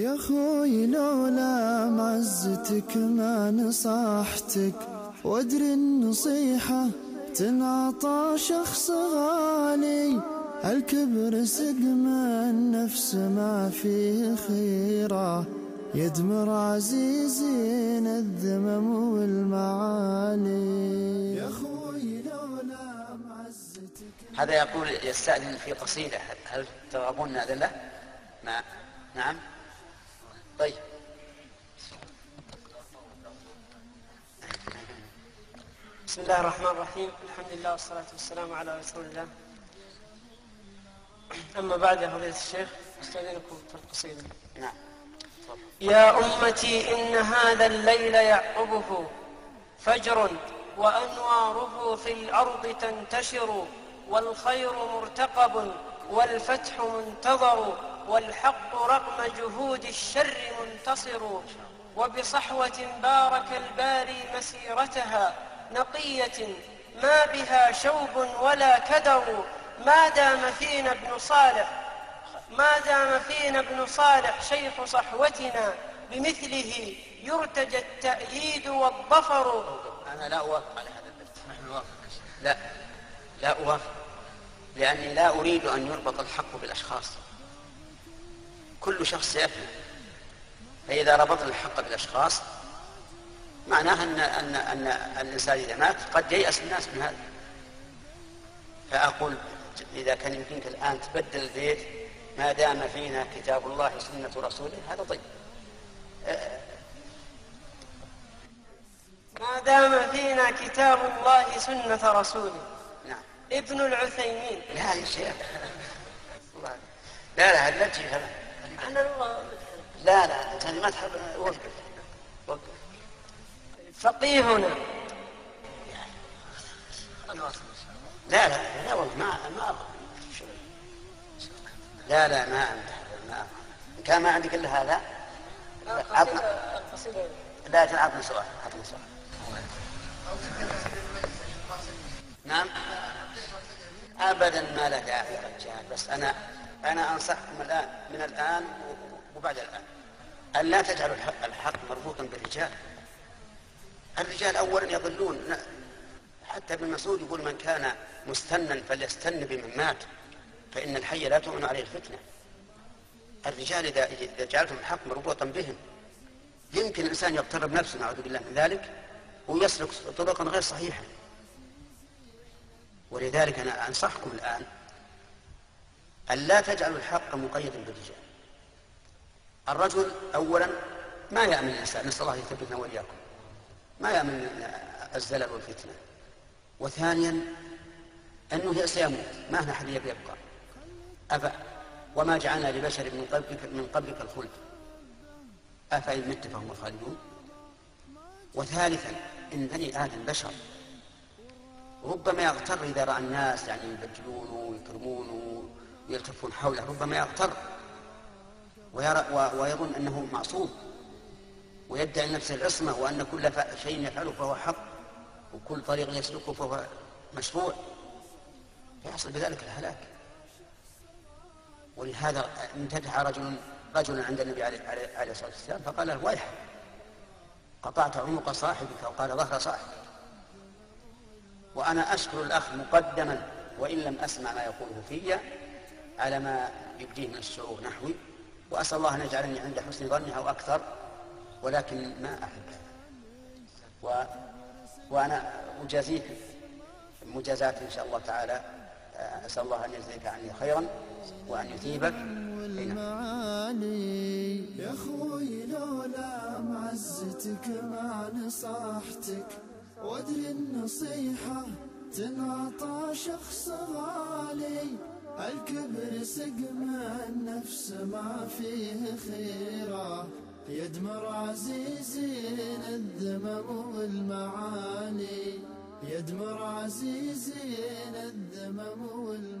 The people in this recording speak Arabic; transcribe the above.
يا خوي لولا معزتك ما نصحتك وادري النصيحة تنعطى شخص غالي. الكبر سقم النفس ما فيه خيرة. يدمر عزيزين الذمم والمعالي يا خوي لولا معزتك هذا يقول يستأذن في قصيدة هل ترغبون نأذن له؟ ما؟ نعم. طيب. بسم الله الرحمن الرحيم. الحمد لله والصلاة والسلام على رسول الله. أما بعد يا فضيلة الشيخ أستاذنكم في القصيدة نعم. يا أمتي إن هذا الليل يعقبه فجر وأنواره في الأرض تنتشر والخير مرتقب والفتح منتظر. والحق رغم جهود الشر منتصر وبصحوة بارك الباري مسيرتها نقية ما بها شوب ولا كدر ما دام فينا ابن صالح ما دام فينا ابن صالح شيخ صحوتنا بمثله يرتجى التأييد والظفر. أنا لا أوافق على هذا البيت نحن نوافق لا لا أوافق. لأني لا أريد أن يربط الحق بالأشخاص. كل شخص سيفنى فإذا ربطنا الحق بالأشخاص معناها أن أن أن الإنسان إذا مات قد ييأس الناس من هذا. فأقول إذا كان يمكنك الآن تبدل البيت ما دام فينا كتاب الله وسنة رسوله هذا طيب. ما دام فينا كتاب الله سنة رسوله. نعم. ابن العثيمين. لا يا شيخ. لا لا لا تجي. هذا الله لا لا أنت ما تحب. وقف وقف. فقيهنا لا لا لا والله ما ما لا لا ما ما إن كان ما عندك إلا هذا عطنا. لا عطنا سؤال عطنا سؤال. نعم. ابدا ما له داعي يا رجال. بس أنا أنا أنصحكم الآن من الآن وبعد الآن أن لا تجعلوا الحق, مربوطا بالرجال. الرجال اولا يضلون. حتى ابن مسعود يقول من كان مستنا فليستن بمن مات فإن الحي لا تؤمن عليه الفتنة. الرجال إذا إذا جعلتم الحق مربوطا بهم. يمكن الإنسان يغتر بنفسه نعوذ بالله من ذلك ويسلك طرقا غير صحيحة. ولذلك أنا أنصحكم الآن أن لا تجعلوا الحق مقيدا بالرجال. الرجل اولا ما يأمن الإنسان نسأل الله يثبتنا وإياكم. ما يأمن الزلل والفتنة. وثانيا أنه سيموت ما هنا أحد يبقى. ابا وما جعلنا لبشر من قبلك من قبلك الخلد. افان مت فهم الخالدون. وثالثا إن بني آدم بشر. ربما يغتر إذا رأى الناس يعني يبجلونه ويكرمونه ويلتفون حوله ربما يغتر ويرى ويظن أنه معصوم ويدعي نفسه العصمة وأن كل شيء يفعله فهو حق وكل طريق يسلكه فهو مشروع. فيحصل بذلك الهلاك. ولهذا امتدح رجل رجلا عند النبي عليه الصلاة والسلام فقال له ويحك؟ قطعت عنق صاحبك أو قال ظهر صاحبك وأنا أشكر الأخ مقدما وإن لم أسمع ما يقوله في على ما يبديه من الشعور نحوي. وأسأل الله أن يجعلني عند حسن ظنه أو أكثر ولكن ما أحب. و وأنا اجازيك مجازات إن شاء الله تعالى. أسأل الله أن يجزيك عني خيرا وأن يثيبك. والمعالي يا خوي لولا معزتك ما نصحتك وادري النصيحة تنعطى شخص غالي. الكبر سقم النفس ما فيه خيره يدمر عزيزين الذمم والمعاني. يدمر عزيزين الذمم والمعاني.